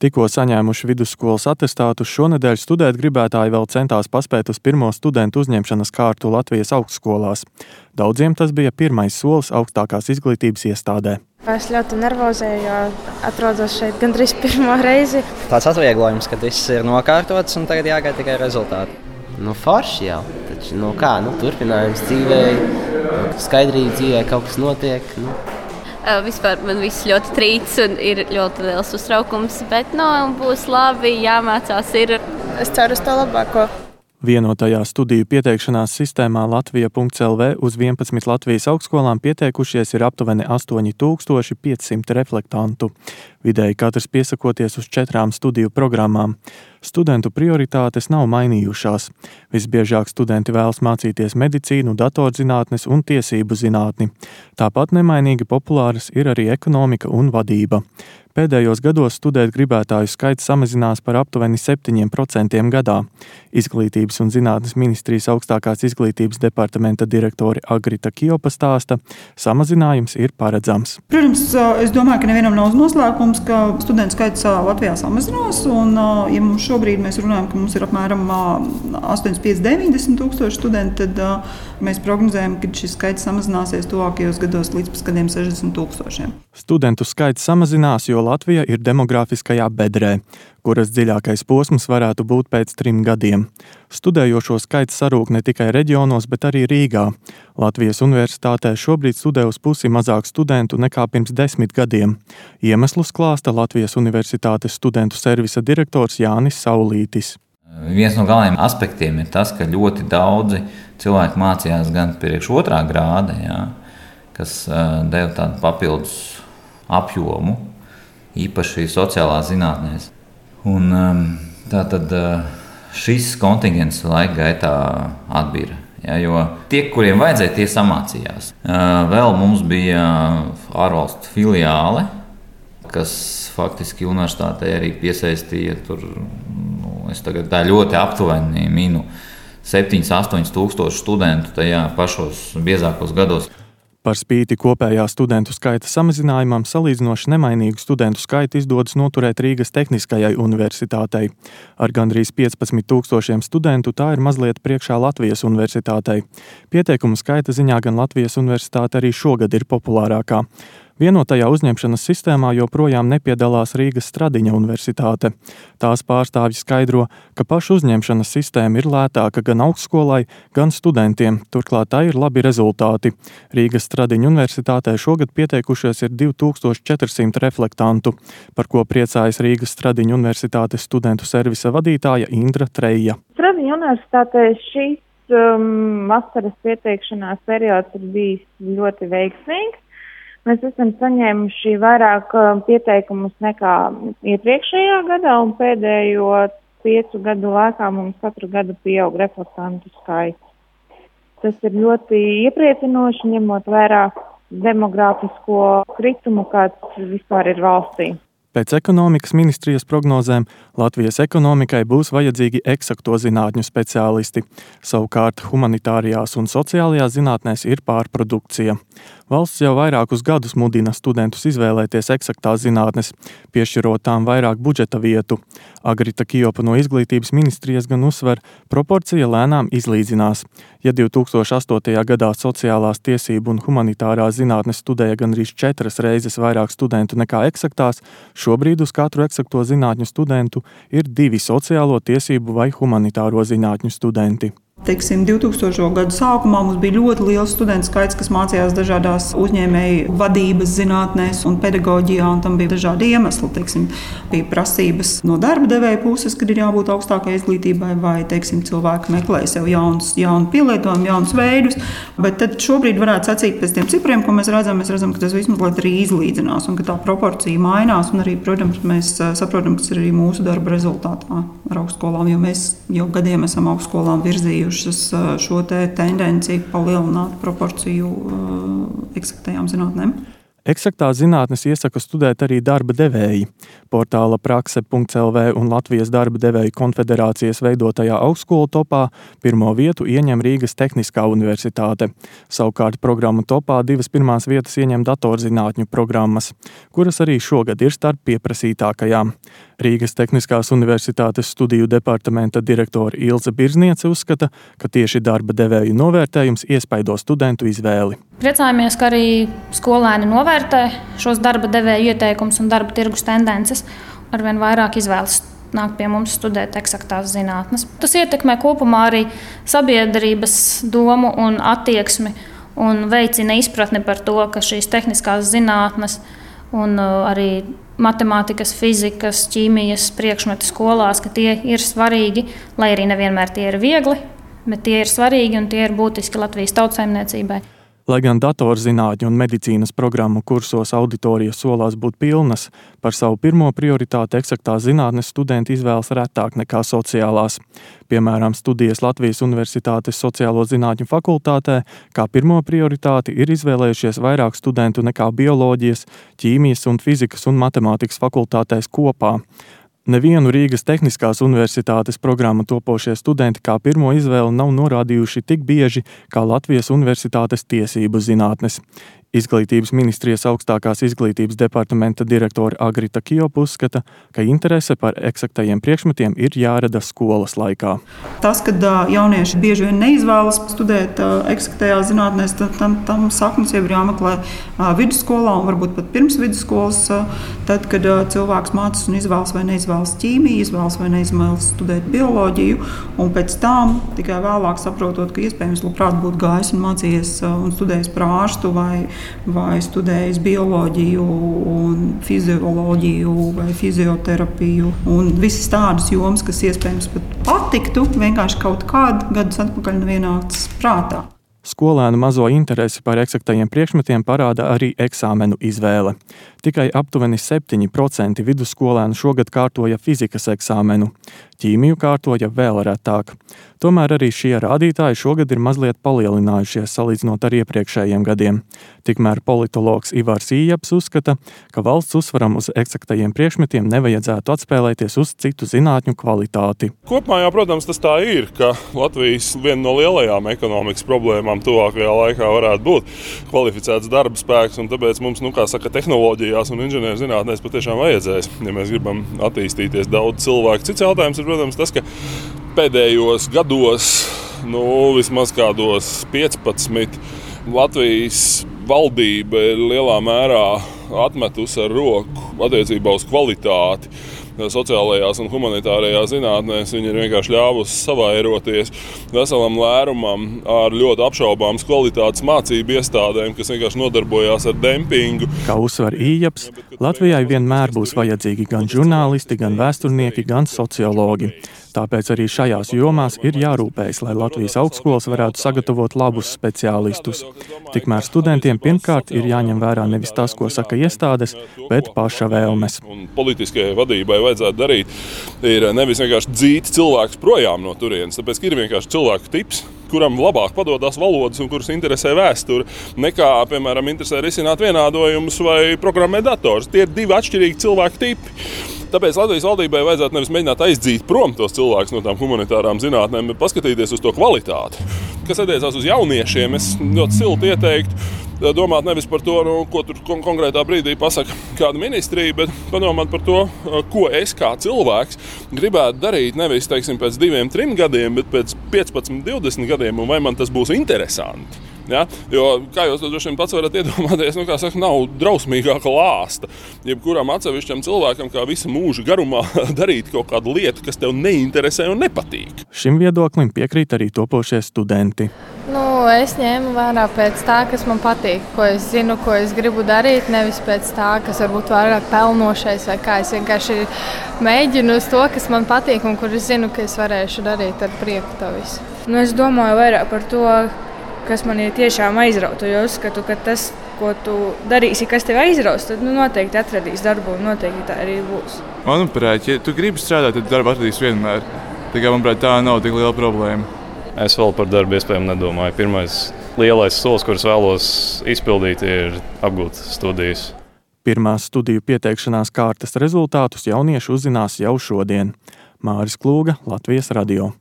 Tikko saņēmuši vidusskolas atestātu, šonadēļ studēt gribētāji vēl centās paspēt uz pirmo studentu uzņemšanas kārtu Latvijas augstskolās. Daudziem tas bija pirmais solis augstākās izglītības iestādē. Es ļoti nervozēju, jo atrodos šeit gandrīz pirmo reizi. Tāds atvieglojums, ka viss ir nokārtots un tagad jāgaida tikai rezultāti. Nu, forši jau. Taču, nu, kā, nu, turpinājums dzīvē, skaidrība dzīvē, kaut kas notiek. Nu. Vispār man viss ļoti trīc un ir ļoti liels uztraukums, bet nu, būs labi, jāmācās. Ir. Es ceru uz to labāko. Vienotajā studiju pieteikšanās sistēmā Latvija.CLV uz 11 Latvijas augstskolām pieteikušies ir aptuveni 8500 reflektantu. Vidēji katrs piesakoties uz četrām studiju programmām. Studentu prioritātes nav mainījušās. Visbiežāk studenti vēlas mācīties medicīnu, datorzinātnes un tiesību zinātni. Tāpat nemainīgi populāras ir arī ekonomika un vadība. Pēdējos gados studēt gribētāju skaits samazinās par aptuveni 7% gadā. Izglītības un zinātnes ministrijas augstākās izglītības departamenta direktore Agrita Kjopa stāsta, samazinājums ir paredzams. Protams, es domāju, ka nevienam nav noslēpums, ka studentu skaits Latvijā samazinās. Un, ja mums šobrīd mēs runājam, ka mums ir apmēram 85, 90 tūkstoši studentu, tad mēs prognozējam, ka šis skaits samazināsies tuvākajos gados līdz pat kādiem 60 tūkstošiem. Studentu skaits samazinās, jo Latvija ir demografiskajā bedrē, kuras dziļākais posms varētu būt pēc trim gadiem. Studējošo skaits sarūk ne tikai reģionos, bet arī Rīgā. Latvijas universitātē šobrīd studē uz pusi mazāk studentu nekā pirms desmit gadiem. Iemeslus klāsta Latvijas Universitātes studentu servisa direktors Jānis Saulītis. Viens no galvenajiem aspektiem ir tas, ka ļoti daudzi cilvēki mācījās gan priekš otrā grāda, jā, kas deva tādu papildus apjomu, īpaši sociālās zinātnēs. Un, um, tā tad uh, šis kontingents laika gaitā atbīra. Ja, jo tie, kuriem vajadzēja, tie samācījās. Uh, vēl mums bija ārvalstu filiāle, kas faktiski universitātei arī piesaistīja. Tur, nu, es tagad ļoti aptuveni minu 7, 8 tūkstošu studentu tajā pašos biezākos gados. Par spīti kopējā studentu skaita samazinājumam, salīdzinoši nemainīgu studentu skaitu izdodas noturēt Rīgas Tehniskajai universitātei. Ar gandrīz 15,000 studentu tā ir mazliet priekšā Latvijas universitātei. Pieteikumu skaita ziņā gan Latvijas universitāte arī šogad ir populārākā. Vienotajā uzņemšanas sistēmā joprojām nepiedalās Rīgas Stradiņa universitāte. Tās pārstāvji skaidro, ka pašu uzņemšanas sistēma ir lētāka gan augstskolai, gan studentiem, turklāt tā ir labi rezultāti. Rīgas Stradiņa universitātē šogad pieteikušies ir 2400 reflektantu, par ko priecājas Rīgas Stradiņa universitātes studentu servisa vadītāja Indra Treja. Stradiņa universitātē šīs um, vasaras pieteikšanās periods ir bijis ļoti veiksmīgs. Mēs esam saņēmuši vairāk um, pieteikumus nekā iepriekšējā gadā, un pēdējo piecu gadu laikā mums katru gadu pieaug reflektantu skaits. Tas ir ļoti iepriecinoši, ņemot vērā demogrāfisko kritumu, kāds vispār ir valstī. Pēc ekonomikas ministrijas prognozēm Latvijas ekonomikai būs vajadzīgi eksakto zinātņu speciālisti. Savukārt humanitārijās un sociālajās zinātnēs ir pārprodukcija. Valsts jau vairākus gadus mudina studentus izvēlēties eksaktās zinātnes, piešķirot tām vairāk budžeta vietu. Agrita Kijopa no izglītības ministrijas gan uzsver, proporcija lēnām izlīdzinās. Ja 2008. gadā sociālās tiesību un humanitārās zinātnes studēja gandrīz četras reizes vairāk studentu nekā eksaktās, šobrīd uz katru eksakto zinātņu studentu ir divi sociālo tiesību vai humanitāro zinātņu studenti. Teiksim, 2000. gadu sākumā mums bija ļoti liels studentu skaits, kas mācījās dažādās uzņēmēju vadības zinātnēs un pedagoģijā, un tam bija dažādi iemesli. Teiksim, bija prasības no darba devēja puses, kad ir jābūt augstākai izglītībai, vai teiksim, cilvēki meklē sev jaunus, jaunu pielietojumu, jaunus veidus. Bet tad šobrīd varētu sacīt pēc tiem cipriem, ko mēs redzam, mēs redzam, ka tas vismaz arī izlīdzinās un ka tā proporcija mainās. Arī, protams, mēs saprotam, ka tas ir arī mūsu darba rezultātā ar augstskolām, jo mēs jau gadiem esam augstskolām virzījuši bijušas šo te tendenci palielināt proporciju eksaktajām zinātnēm. Eksaktās zinātnes iesaka studēt arī darba devēji. portāla prakse.lv un Latvijas darba devēju konfederācijas veidotajā augstskolu topā pirmo vietu ieņem Rīgas Tehniskā universitāte. Savukārt programmu topā divas pirmās vietas ieņem datorzinātņu programmas, kuras arī šogad ir starp pieprasītākajām. Rīgas Tehniskās universitātes studiju departamenta direktore Ilze Birzniece uzskata, ka tieši darba devēju novērtējums iespaido studentu izvēli. Priecājamies, ka arī skolēni novērtē šos darba devēja ieteikumus un darba tirgus tendences. Arvien vairāk izvēlas nāk pie mums studēt eksaktās zinātnes. Tas ietekmē kopumā arī sabiedrības domu un attieksmi un veicina izpratni par to, ka šīs tehniskās zinātnes un uh, arī matemātikas, fizikas, ķīmijas priekšmeti skolās, ka tie ir svarīgi, lai arī nevienmēr tie ir viegli, bet tie ir svarīgi un tie ir būtiski Latvijas tautsājumniecībai. Lai gan datorzinātņu un medicīnas programmu kursos auditorijas solās būt pilnas, par savu pirmo prioritāti eksaktās zinātnes studenti izvēlas retāk nekā sociālās. Piemēram, studijas Latvijas Universitātes sociālo zinātņu fakultātē kā pirmo prioritāti ir izvēlējušies vairāk studentu nekā bioloģijas, ķīmijas un fizikas un matemātikas fakultātēs kopā. Nevienu Rīgas Tehniskās Universitātes programmu topošie studenti kā pirmo izvēli nav norādījuši tik bieži kā Latvijas Universitātes tiesību zinātnes. Izglītības ministrijas augstākās izglītības departamenta direktore Agrita Kjopa uzskata, ka interese par eksaktajiem priekšmetiem ir jārada skolas laikā. Tas, ka jaunieši bieži vien neizvēlas studēt eksaktajā zinātnē, tam, tam saknes jau ir jāmeklē vidusskolā un varbūt pat pirms vidusskolas. Tad, kad cilvēks mācās un izvēlas vai neizvēlas ķīmiju, izvēlas vai neizvēlas studēt bioloģiju, un pēc tam tikai vēlāk saprotot, ka iespējams labprāt būtu gājis un mācījies un studējis par ārstu vai vai studējis bioloģiju, fizioloģiju vai fizioterapiju. Un visas tādas jomas, kas iespējams pat patiktu, vienkārši kaut kādu gadus atpakaļ nevienācis prātā. Skolēnu mazo interesi par eksaktajiem priekšmetiem parāda arī eksāmenu izvēle. Tikai aptuveni 7% vidusskolēnu šogad kārtoja fizikas eksāmenu, ķīmiju kārtoja vēl retāk. Tomēr arī šie rādītāji šogad ir mazliet palielinājušies salīdzinot ar iepriekšējiem gadiem. Tikmēr politologs Ivars Ījaps uzskata, ka valsts uzsvaram uz eksaktajiem priekšmetiem nevajadzētu atspēlēties uz citu zinātņu kvalitāti. Kopumā, jā, protams, tas tā ir, ka Latvijas viena no lielajām ekonomikas problēmām tuvākajā laikā varētu būt kvalificēts darba spēks, tāpēc mums, nu, kā saka, tehnoloģijās un inženierzinātnēs patiešām vajadzēs, ja mēs gribam attīstīties daudz cilvēku. Cits jautājums ir, protams, tas, ka pēdējos gados, nu, vismaz kādos 15, Latvijas valdība ir lielā mērā atmetusi ar roku attiecībā uz kvalitāti sociālajās un humanitārajās zinātnēs. Viņi ir vienkārši ļāvusi savairoties veselam lērumam ar ļoti apšaubāmas kvalitātes mācību iestādēm, kas vienkārši nodarbojās ar dempingu. Kā uzsver Ījaps, Latvijai vienmēr būs vajadzīgi gan žurnālisti, gan vēsturnieki, gan sociologi. Tāpēc arī šajās jomās ir jārūpējas, lai Latvijas augstskolas varētu sagatavot labus speciālistus. Tikmēr studentiem pirmkārt ir jāņem vērā nevis tas, ko saka iestādes, bet paša vēlmes. Un politiskajai vadībai vajadzētu darīt, ir nevis vienkārši dzīt cilvēkus projām no turienes, tāpēc ir vienkārši cilvēku tips kuram labāk padodas valodas un kurus interesē vēsture, nekā, piemēram, interesē risināt vienādojumus vai programmēt dators. Tie ir divi atšķirīgi cilvēku tipi. Tāpēc Latvijas valdībai vajadzētu nevis mēģināt aizdzīt prom tos cilvēkus no tām humanitārām zinātnēm, bet paskatīties uz to kvalitāti. Kas attiecās uz jauniešiem, es ļoti silti ieteiktu eh, domāt nevis par to, nu, ko tur kon konkrētā brīdī pasakā kāda ministrija, bet padomāt par to, eh, ko es kā cilvēks gribētu darīt nevis teiksim, pēc diviem, trim gadiem, bet pēc 15, 20 gadiem, un vai man tas būs interesanti. Ja? Jo, kā jūs to droši vien pats varat iedomāties, nu, saka, nav drausmīgāka lāsta. Jebkuram atsevišķam cilvēkam, kā visa mūža garumā, darīt kaut kādu lietu, kas tev neinteresē un nepatīk. Šim viedoklim piekrīt arī topošie studenti. Nu, es ņēmu vērā pēc tā, kas man patīk, ko es zinu, ko es gribu darīt. Nevis pēc tā, kas varbūt vairāk pelnošais vai kā. Es vienkārši mēģinu uz to, kas man patīk un kur es zinu, ka es varēšu darīt ar prieku to visu. Nu, es domāju vairāk par to, kas man ir tiešām aizrauta. Jo es uzskatu, ka tas, ko tu darīsi, kas tev aizraus, tad nu, noteikti atradīs darbu un noteikti tā arī būs. Manuprāt, ja tu gribi strādāt, tad darbu atradīs vienmēr. Tā, kā, manuprāt, tā nav tik liela problēma. Es vēl par darbu iespējām nedomāju. Pirmais lielais solis, kurus vēlos izpildīt, ir apgūt studijas. Pirmās studiju pieteikšanās kārtas rezultātus jaunieši uzzinās jau šodien. Māris Klūga, Latvijas radio.